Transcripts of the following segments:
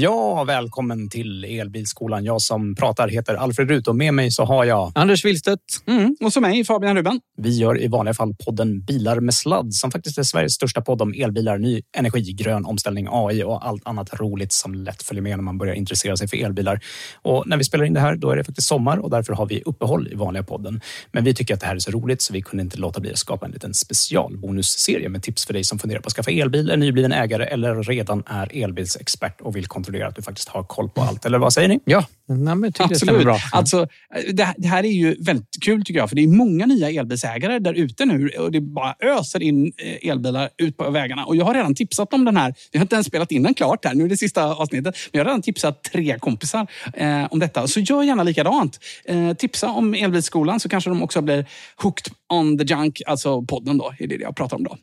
Ja, välkommen till Elbilskolan. Jag som pratar heter Alfred Rut och med mig så har jag... Anders Willstedt. Mm, och som mig, Fabian Ruben. Vi gör i vanliga fall podden Bilar med sladd som faktiskt är Sveriges största podd om elbilar, ny energi, grön omställning, AI och allt annat roligt som lätt följer med när man börjar intressera sig för elbilar. Och när vi spelar in det här, då är det faktiskt sommar och därför har vi uppehåll i vanliga podden. Men vi tycker att det här är så roligt så vi kunde inte låta bli att skapa en liten specialbonusserie med tips för dig som funderar på att skaffa elbil, är nybliven ägare eller redan är elbilsexpert och vill kontrollera att du faktiskt har koll på allt. Eller vad säger ni? Ja, nej, men jag tycker det Absolut. bra. Alltså, det, det här är ju väldigt kul tycker jag, för det är många nya elbilsägare där ute nu och det bara öser in eh, elbilar ut på vägarna. Och jag har redan tipsat om den här. Vi har inte ens spelat in den klart här. Nu är det sista avsnittet. Men jag har redan tipsat tre kompisar eh, om detta. Så gör gärna likadant. Eh, tipsa om Elbilsskolan så kanske de också blir hooked on the junk, alltså podden då. är det jag pratar om då.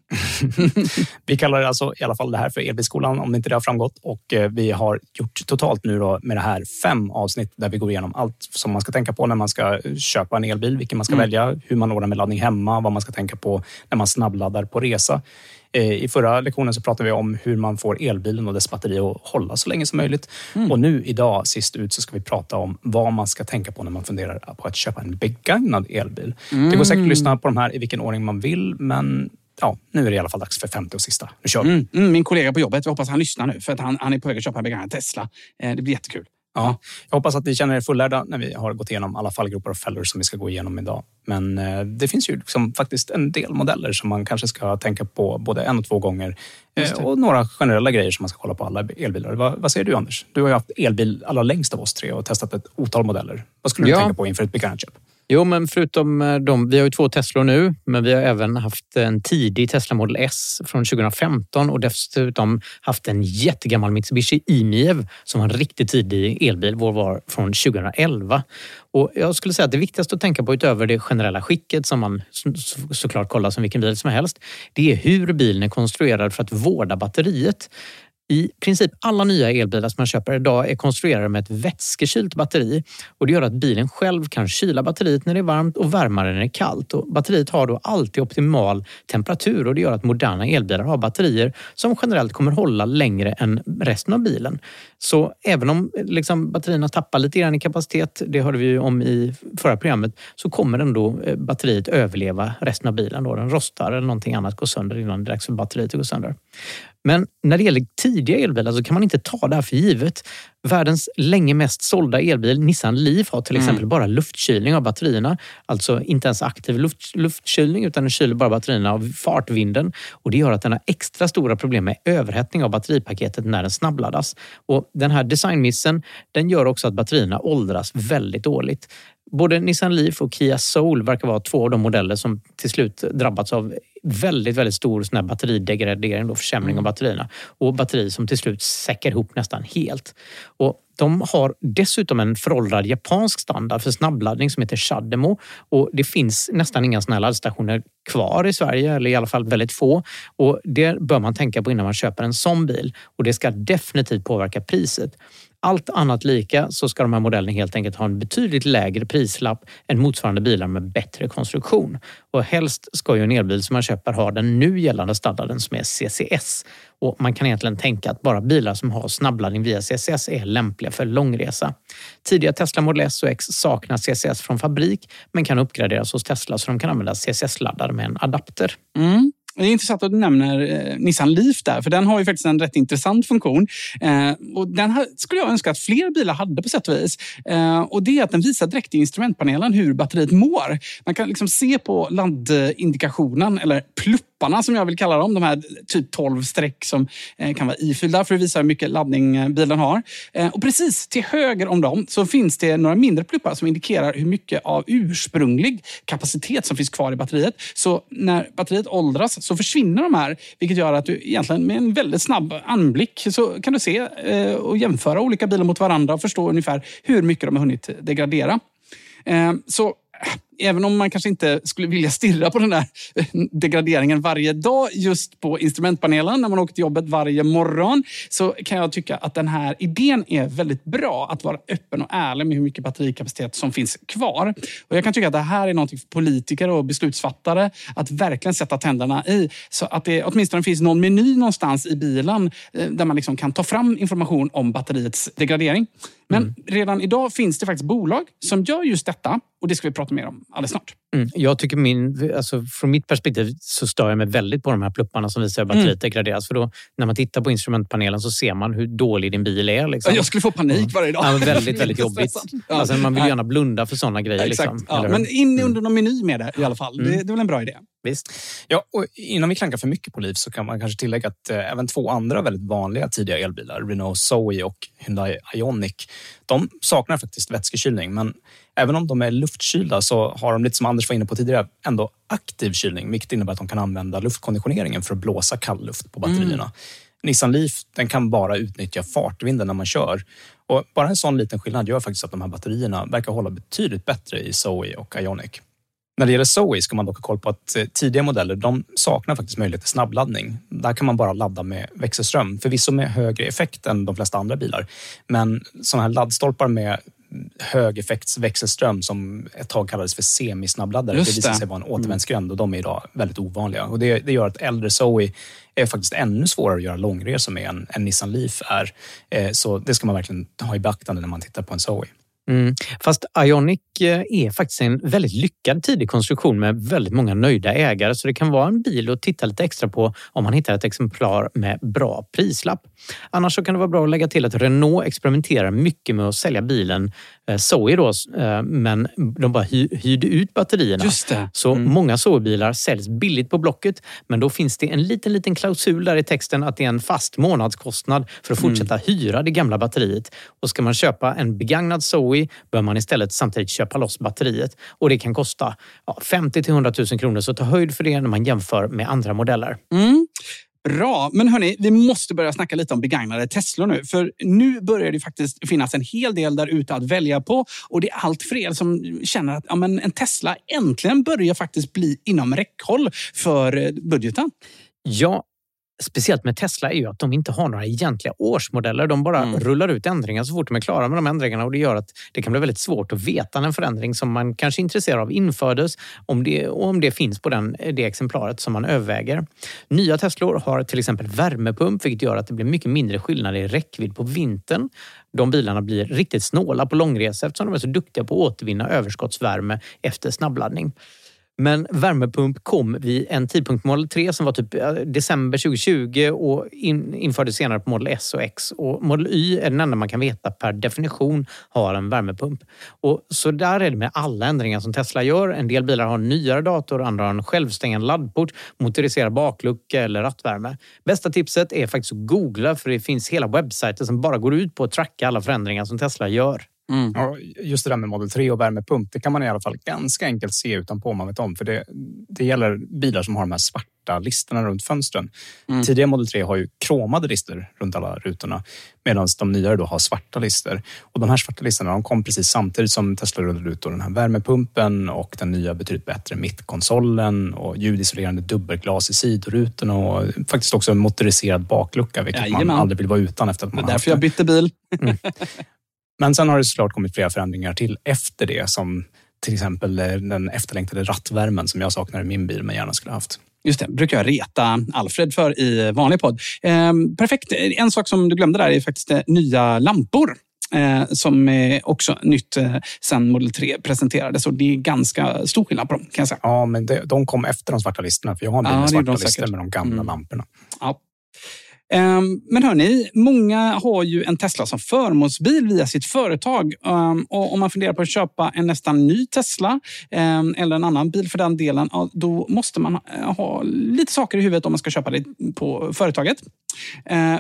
Vi kallar det alltså i alla fall det här för Elbilskolan om inte det har framgått. Och eh, vi har gjort totalt nu då med det här fem avsnitt där vi går igenom allt som man ska tänka på när man ska köpa en elbil, vilken man ska välja, hur man ordnar med laddning hemma, vad man ska tänka på när man snabbladdar på resa. Eh, I förra lektionen så pratade vi om hur man får elbilen och dess batteri att hålla så länge som möjligt. Och nu idag, sist ut, så ska vi prata om vad man ska tänka på när man funderar på att köpa en begagnad elbil. Det går säkert att lyssna på de här i vilken ordning man vill, men ja, nu är det i alla fall dags för femte och sista. Nu kör vi! Mm, mm, min kollega på jobbet, jag hoppas han lyssnar nu, för att han, han är på väg att köpa en begagnad Tesla. Eh, det blir jättekul. Ja, jag hoppas att ni känner er fullärda när vi har gått igenom alla fallgropar och fällor som vi ska gå igenom idag. Men eh, det finns ju liksom faktiskt en del modeller som man kanske ska tänka på både en och två gånger. Eh, och några generella grejer som man ska kolla på alla elbilar. Vad, vad säger du Anders? Du har ju haft elbil allra längst av oss tre och testat ett otal modeller. Vad skulle du Ja. tänka på inför ett begagnat köp? Jo, men förutom eh, de, vi har ju två Teslor nu, men vi har även haft en tidig Tesla Model S från 2015 och dessutom haft en jättegammal Mitsubishi IMiev som var en riktigt tidig elbil. Vår var från 2011. Och jag skulle säga att det viktigaste att tänka på utöver det generella skicket som man såklart kollar som vilken bil som helst, det är hur bilen är konstruerad för att vårda batteriet. I princip alla nya elbilar som man köper idag är konstruerade med ett vätskekylt batteri och det gör att bilen själv kan kyla batteriet när det är varmt och värma när det är kallt. Och batteriet har då alltid optimal temperatur och det gör att moderna elbilar har batterier som generellt kommer hålla längre än resten av bilen. Så även om liksom, batterierna tappar lite grann i kapacitet, det hörde vi ju om i förra programmet, så kommer ändå eh, batteriet överleva resten av bilen. Då. Den rostar eller någonting annat går sönder innan det är dags för batteriet att gå sönder. Men när det gäller tidiga elbilar så kan man inte ta det här för givet. Världens länge mest sålda elbil, Nissan Leaf, har till exempel mm. bara luftkylning av batterierna. Alltså inte ens aktiv luft, luftkylning utan den kyler bara batterierna av fartvinden. Och det gör att den har extra stora problem med överhettning av batteripaketet när den snabbladdas. Och den här designmissen den gör också att batterierna åldras väldigt dåligt. Både Nissan Leaf och Kia Soul verkar vara två av de modeller som till slut drabbats av väldigt, väldigt stor sån här batteridegradering, då, försämring mm. av batterierna. Och batteri som till slut säckar ihop nästan helt. Och de har dessutom en föråldrad japansk standard för snabbladdning som heter Shademo. Och det finns nästan inga såna här laddstationer kvar i Sverige, eller i alla fall väldigt få. Och det bör man tänka på innan man köper en sån bil. Och det ska definitivt påverka priset allt annat lika så ska de här modellerna helt enkelt ha en betydligt lägre prislapp än motsvarande bilar med bättre konstruktion. Och helst ska ju en elbil som man köper ha den nu gällande standarden som är CCS. Och man kan egentligen tänka att bara bilar som har snabbladdning via CCS är lämpliga för långresa. Tidiga Tesla Model S och X saknar CCS från fabrik men kan uppgraderas hos Tesla så de kan använda CCS-laddare med en adapter. Mm. Det är intressant att du nämner eh, Nissan Leaf där, för den har ju faktiskt en rätt intressant funktion. Eh, och den här skulle jag önska att fler bilar hade på sätt och vis. Eh, och det är att den visar direkt i instrumentpanelen hur batteriet mår. Man kan liksom se på laddindikationen, eller plupparna som jag vill kalla dem, de här typ 12 streck som eh, kan vara ifyllda för att visa hur mycket laddning eh, bilen har. Eh, och precis till höger om dem så finns det några mindre pluppar som indikerar hur mycket av ursprunglig kapacitet som finns kvar i batteriet. Så när batteriet åldras så försvinner de här. Vilket gör att du egentligen med en väldigt snabb anblick så kan du se och jämföra olika bilar mot varandra och förstå ungefär hur mycket de har hunnit degradera. Så även om man kanske inte skulle vilja stirra på den där degraderingen varje dag just på instrumentpanelen när man åker till jobbet varje morgon så kan jag tycka att den här idén är väldigt bra. Att vara öppen och ärlig med hur mycket batterikapacitet som finns kvar. Och Jag kan tycka att det här är något för politiker och beslutsfattare att verkligen sätta tänderna i. Så att det åtminstone finns någon meny någonstans i bilen eh, där man liksom kan ta fram information om batteriets degradering. Men mm. redan idag finns det faktiskt bolag som gör just detta och det ska vi prata mer om alldeles snart. Mm. Jag tycker min, alltså från mitt perspektiv så stör jag mig väldigt på de här plupparna som visar hur batteriet mm. degraderas. För då, när man tittar på instrumentpanelen så ser man hur dålig din bil är. Liksom. Jag skulle få panik varje dag. Ja, väldigt, väldigt jobbigt. Ja. Alltså, man vill gärna blunda för sådana grejer. Liksom, ja, men in mm. under någon meny med det i alla fall. Det, mm. det är väl en bra idé. Visst. Ja, och innan vi klankar för mycket på Liv så kan man kanske tillägga att eh, även två andra väldigt vanliga tidiga elbilar, Renault Zoe och Hyundai Ioniq, de saknar faktiskt vätskekylning. Men även om de är luftkylda så har de, lite som Anders var inne på tidigare, ändå aktiv kylning, vilket innebär att de kan använda luftkonditioneringen för att blåsa kall luft på batterierna. Mm. Nissan Leaf den kan bara utnyttja fartvinden när man kör. Och bara en sån liten skillnad gör faktiskt att de här batterierna verkar hålla betydligt bättre i Zoe och Ioniq. När det gäller Zoe ska man dock ha koll på att eh, tidiga modeller de saknar faktiskt möjlighet till snabbladdning. Där kan man bara ladda med växelström, förvisso med högre effekt än de flesta andra bilar. Men sådana här laddstolpar med högeffektsväxelström som ett tag kallades för semisnabbladdare. Det. det visar sig vara en mm. återvändsgränd och de är idag väldigt ovanliga. Och det, det, gör att äldre Zoe är faktiskt ännu svårare att göra långresor med än, än Nissan Leaf är. Eh, så det ska man verkligen ha i beaktande när man tittar på en Zoe. Mm. Fast Ionic eh, är faktiskt en väldigt lyckad tidig konstruktion med väldigt många nöjda ägare så det kan vara en bil att titta lite extra på om man hittar ett exemplar med bra prislapp. Annars så kan det vara bra att lägga till att Renault experimenterar mycket med att sälja bilen Zoe då, eh, men de bara hyrde ut batterierna. Just det. Så mm. många Zoe-bilar säljs billigt på Blocket men då finns det en liten, liten klausul där i texten att det är en fast månadskostnad för att fortsätta mm. hyra det gamla batteriet. Och ska man köpa en begagnad Zoe bör man istället samtidigt köpa loss batteriet och det kan kosta ja, 50 till 100 000 kronor. Så ta höjd för det när man jämför med andra modeller. Mm. Bra, men hörni, vi måste börja snacka lite om begagnade Teslor nu. För nu börjar det faktiskt finnas en hel del där ute att välja på. Och det är allt för er som känner att ja, men en Tesla äntligen börjar faktiskt bli inom räckhåll för eh, budgeten. Ja, speciellt med Tesla är ju att de inte har några egentliga årsmodeller. De bara Mm. rullar ut ändringar så fort de är klara med de ändringarna och det gör att det kan bli väldigt svårt att veta när en förändring som man kanske är intresserad av infördes om det, och om det finns på den, det exemplaret som man överväger. Nya Teslor har till exempel värmepump vilket gör att det blir mycket mindre skillnad i räckvidd på vintern. De bilarna blir riktigt snåla på långresa eftersom de är så duktiga på att återvinna överskottsvärme efter snabbladdning. Men värmepump kom vid en tidpunkt på Model 3 som var typ december 2020 och in, infördes senare på Model S och X. Och Model Y är den enda man kan veta per definition har en värmepump. Och så där är det med alla ändringar som Tesla gör. En del bilar har en nyare dator, andra har en självstängande laddport, motoriserad baklucka eller rattvärme. Bästa tipset är faktiskt att googla för det finns hela webbsajter som bara går ut på att tracka alla förändringar som Tesla gör. Mm. Ja, just det där med Model 3 och värmepump, det kan man i alla fall ganska enkelt se utanpå om man vet om. För det, det gäller bilar som har de här svarta listerna runt fönstren. Mm. Tidigare Model 3 har ju kromade lister runt alla rutorna medan de nyare då har svarta lister. Och de här svarta listerna de kom precis samtidigt som Tesla rullade ut den här värmepumpen och den nya betydligt bättre mittkonsolen och ljudisolerande dubbelglas i sidorutorna och faktiskt också en motoriserad baklucka, vilket man Jajamän. aldrig vill vara utan efter att Det man är har därför haft jag det. bytte bil. Men sen har det såklart kommit flera förändringar till efter det som till exempel eh, den efterlängtade rattvärmen som jag saknar i min bil men gärna skulle haft. Just det, brukar jag reta Alfred för i vanlig podd. Ehm, perfekt. En sak som du glömde där är faktiskt eh, nya lampor. Eh, som är också nytt eh, sen Model 3 presenterades. Och det är ganska stor skillnad på dem kan jag säga. Ja, men det, de kom efter de svarta listorna för jag har en bil med svarta de listor med de gamla Mm. lamporna. Ja. Ehm, men hörni, många har ju en Tesla som förmånsbil via sitt företag. Ehm, och om man funderar på att köpa en nästan ny Tesla ehm, eller en annan bil för den delen, då måste man eh, ha lite saker i huvudet om man ska köpa det på företaget.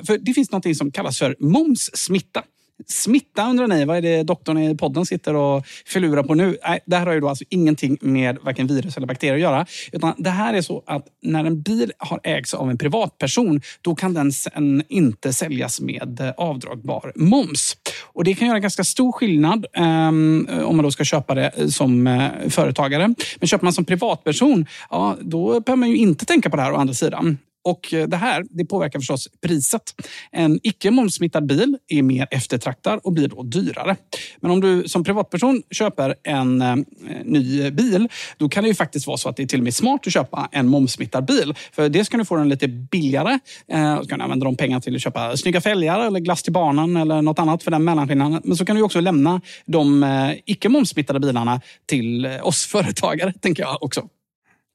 För det finns något som kallas för momssmitta. Smitta undrar ni, vad är det doktorn i podden sitter och filurar på nu? Nej, det här har ju då alltså ingenting med varken virus eller bakterier att göra. Utan det här är så att när en bil har ägts av en privatperson, då kan den sen inte säljas med eh, avdragbar moms. Och det kan göra ganska stor skillnad ehm, eh, om man då ska köpa det eh, som eh, företagare. Men köper man som privatperson, ja, då behöver man ju inte tänka på det här å andra sidan. Och eh, det här det påverkar förstås priset. En icke momssmittad bil är mer eftertraktad och blir då dyrare. Men om du som privatperson köper en eh, ny bil, då kan det ju faktiskt vara så att det är till och med smart att köpa en momssmittad bil. För det ska du få den lite billigare. Eh, och kan du använda de pengarna till att köpa snygga fälgar eller glass till barnen eller något annat för den mellanskillnaden. Men så kan du också lämna de eh, icke momssmittade bilarna till eh, oss företagare, tänker jag också.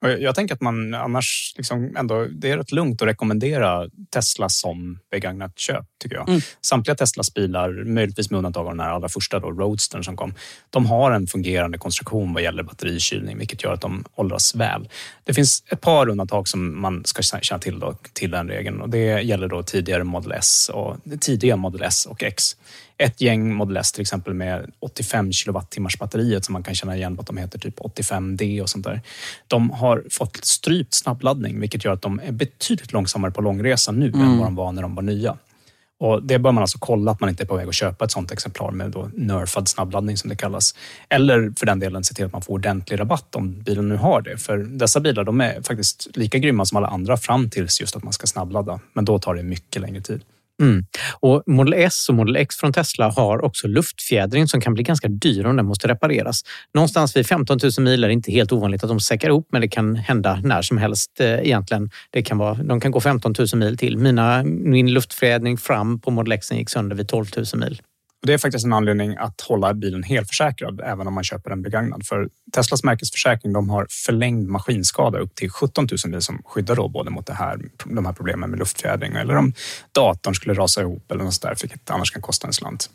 Jag tänker att man annars liksom ändå, det är rätt lugnt att rekommendera Tesla som begagnat köp, tycker jag. Mm. Samtliga Teslas bilar, möjligtvis med undantag av den allra första då, Roadstern som kom, de har en fungerande konstruktion vad gäller batterikylning, vilket gör att de åldras väl. Det finns ett par undantag som man ska känna till då, till den regeln och det gäller då tidigare Model S och tidiga Model S och X. Ett gäng Model S till exempel med 85 kilowattimmars batteriet som man kan känna igen på att de heter typ 85D och sånt där. De har fått strypt snabbladdning vilket gör att de är betydligt långsammare på långresa nu än vad de var när de var nya. Och det bör man alltså kolla att man inte är på väg att köpa ett sånt exemplar med då nerfad snabbladdning som det kallas. Eller för den delen se till att man får ordentlig rabatt om bilen nu har det. För dessa bilar de är faktiskt lika grymma som alla andra fram tills just att man ska snabbladda. Men då tar det mycket längre tid. Mm. Och Model S och Model X från Tesla har också luftfjädring som kan bli ganska dyr om den måste repareras. Någonstans vid 15 000 mil är det inte helt ovanligt att de säckar ihop men det kan hända när som helst eh, egentligen. Det kan vara, de kan gå 15 000 mil till. Mina, min luftfjädring fram på Model X gick sönder vid 12 000 mil. Det är faktiskt en anledning att hålla bilen helförsäkrad även om man köper en begagnad. För Teslas märkesförsäkring de har förlängd maskinskada upp till 17 000 mil som skyddar då både mot det här, de här problemen med luftfjädring eller om datorn skulle rasa ihop eller något sådär, vilket annars kan kosta en slant.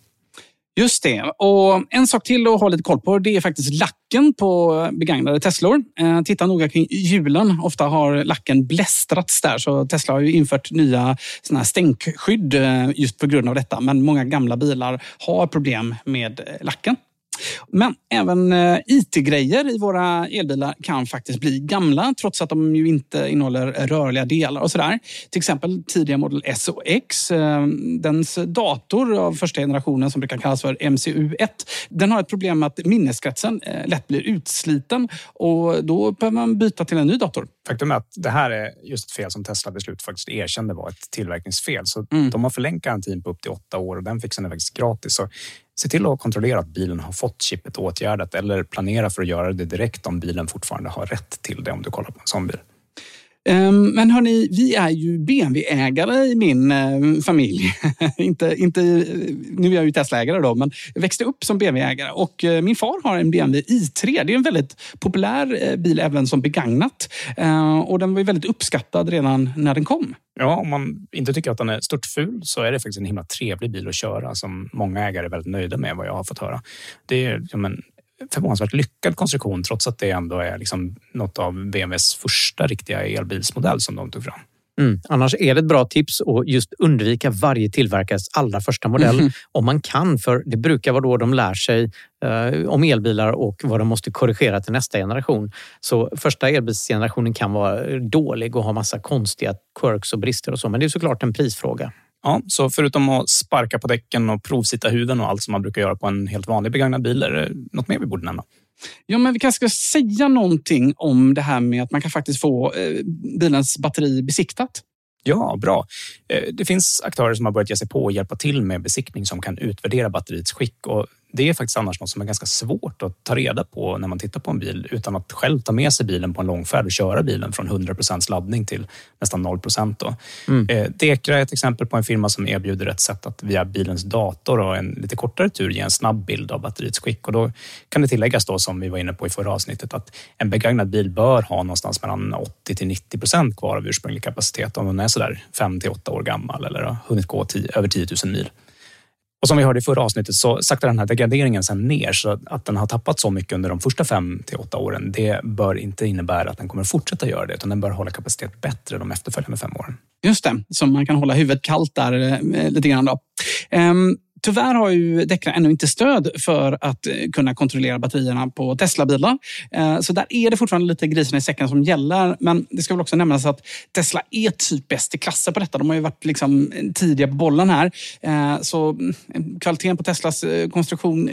Just det. Och en sak till att ha lite koll på det är faktiskt lacken på begagnade Teslor. Eh, titta noga kring hjulen. Ofta har lacken blästrats där. Så Tesla har ju infört nya såna här stänkskydd eh, just på grund av detta. Men många gamla bilar har problem med lacken. Men även eh, IT-grejer i våra elbilar kan faktiskt bli gamla trots att de ju inte innehåller rörliga delar och sådär. Till exempel tidiga Model S och X. Eh, dens dator av första generationen som brukar kallas för MCU1. Den har ett problem med att minneskretsen eh, lätt blir utsliten och då behöver man byta till en ny dator. Faktum är att det här är just ett fel som Tesla beslut faktiskt erkände var ett tillverkningsfel. Så Mm. de har förlängt garantin på upp till åtta år och den fixen är faktiskt gratis. Så se till att kontrollera att bilen har fått chippet åtgärdat eller planera för att göra det direkt om bilen fortfarande har rätt till det om du kollar på en sån bil. Ehm, men hörni, vi är ju BMW-ägare i min ehm, familj. inte, inte, nu är jag ju Tesla-ägare då, men jag växte upp som BMW-ägare och eh, min far har en BMW i3. Det är en väldigt populär eh, bil även som begagnat ehm, och den var ju väldigt uppskattad redan när den kom. Ja, om man inte tycker att den är stort ful så är det faktiskt en himla trevlig bil att köra som många ägare är väldigt nöjda med vad jag har fått höra. Det är ja, men, förvånansvärt lyckad konstruktion trots att det ändå är liksom något av BMWs första riktiga elbilsmodell som de tog fram. Mm. Annars är det ett bra tips att just undvika varje tillverkares allra första modell Mhm. om man kan. För det brukar vara då de lär sig eh, om elbilar och vad de måste korrigera till nästa generation. Så första elbilsgenerationen kan vara dålig och ha massa konstiga quirks och brister och så. Men det är såklart en prisfråga. Ja, så förutom att sparka på däcken och provsitta huven och allt som man brukar göra på en helt vanlig begagnad bil, är det något mer vi borde nämna? Ja, men vi kanske ska säga någonting om det här med att man kan faktiskt få eh, bilens batteri besiktat. Ja, bra. Eh, Det finns aktörer som har börjat ge sig på och hjälpa till med besiktning som kan utvärdera batteriets skick. Och det är faktiskt annars något som är ganska svårt att ta reda på när man tittar på en bil utan att själv ta med sig bilen på en långfärd och köra bilen från 100% laddning till nästan 0 då. Eh, Dekra är ett exempel på en firma som erbjuder ett sätt att via bilens dator och en lite kortare tur ge en snabb bild av batteriets skick. Och då kan det tilläggas då, som vi var inne på i förra avsnittet, att en begagnad bil bör ha någonstans mellan 80 till 90 procent kvar av ursprunglig kapacitet om den är sådär 5 till 8 år gammal eller har hunnit gå 10, över 10 000 mil. Och som vi hörde i förra avsnittet så saktar den här degraderingen sen ner så att den har tappat så mycket under de första fem till åtta åren. Det bör inte innebära att den kommer fortsätta göra det utan den bör hålla kapacitet bättre de efterföljande fem åren. Just det, så man kan hålla huvudet kallt där eh, lite grann. Då. Ehm, Tyvärr har ju Dekra ännu inte stöd för att eh, kunna kontrollera batterierna på Tesla-bilar. Eh, så där är det fortfarande lite grisen i säcken som gäller. Men det ska väl också nämnas att Tesla är typ bäst i klassen på detta. De har ju varit liksom eh, tidiga på bollen här. Så mm, kvaliteten på Teslas konstruktion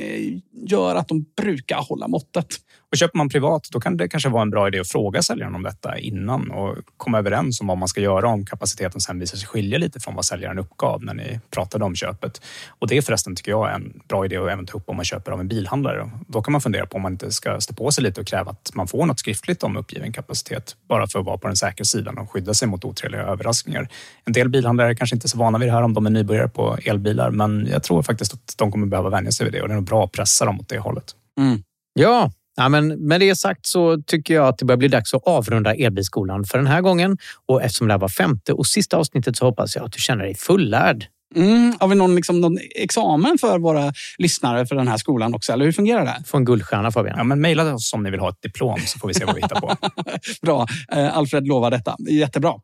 gör att de brukar hålla måttet. Och köper man privat, då kan det kanske vara en bra idé att fråga säljaren om detta innan och komma överens om vad man ska göra om kapaciteten sen visar sig skilja lite från vad säljaren uppgav när ni pratade om köpet. Och det är förresten, tycker jag, en bra idé att även ta upp om man köper av en bilhandlare. Då kan man fundera på om man inte ska stå på sig lite och kräva att man får något skriftligt om uppgiven kapacitet, bara för att vara på den säkra sidan och skydda sig mot otrevliga överraskningar. En del bilhandlare är kanske inte så vana vid det här om de är nybörjare på elbilar, men jag tror faktiskt att de kommer behöva vänja sig vid det och det är nog bra att pressa dem åt det hållet. Ja, ja men med det sagt så tycker jag att det börjar bli dags att avrunda elbilskolan för den här gången. Och eftersom det här var femte och sista avsnittet så hoppas jag att du känner dig fullärd. Mm. Har vi någon, liksom, någon examen för våra lyssnare för den här skolan också? Eller hur fungerar det? Få en guldstjärna Fabian. Ja, men mejla oss om ni vill ha ett diplom så får vi se vad vi hittar på. Bra. Eh, Alfred lovar detta. Jättebra.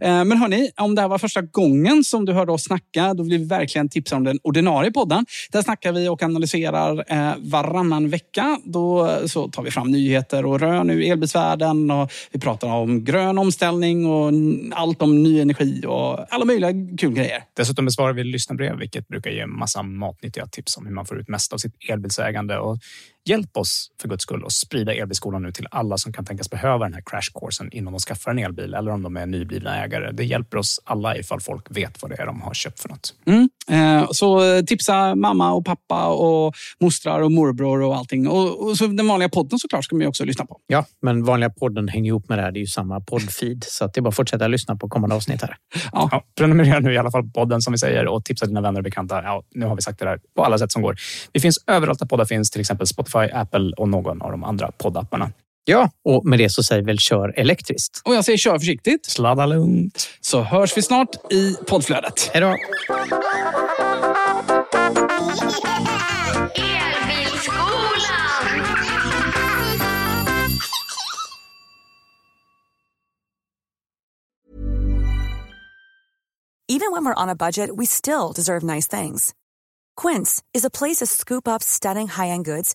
Eh, men hörni, om det här var första gången som du hörde oss snacka, då vill vi verkligen tipsa om den ordinarie podden. Där snackar vi och analyserar eh, varannan vecka. Då eh, så tar vi fram nyheter och rön ur elbilsvärlden och vi pratar om grön omställning och allt om ny energi och alla möjliga kul grejer. Dessutom besvarar vi lyssnarbrev, vilket brukar ge en massa matnyttiga tips om hur man får ut mest av sitt elbilsägande. Och hjälp oss för guds skull att sprida elbilskolan nu till alla som kan tänkas behöva den här crashcoursen innan de skaffar en elbil eller om de är nyblivna ägare. Det hjälper oss alla ifall folk vet vad det är de har köpt för något. Mm. Eh, Så tipsa mamma och pappa och mostrar och morbror och allting. Och, och så den vanliga podden såklart ska man ju också lyssna på. Ja, men vanliga podden hänger ihop med det här. Det är ju samma poddfeed. Så att det är bara att fortsätta lyssna på kommande avsnitt här. Ja, prenumerera nu i alla fall på podden som vi säger och tipsa dina vänner och bekanta. Ja, nu har vi sagt det där på alla sätt som går. Vi finns överallt där poddar finns, till exempel Spotify, Apple och någon av de andra poddapparna. Ja, och med det så säger vi väl kör elektriskt. Och jag säger kör försiktigt. Sladda lugnt. Så hörs vi snart i poddflödet. Hej då! Even when we're on a budget, we still deserve nice things. Quince is a place to scoop up stunning high-end goods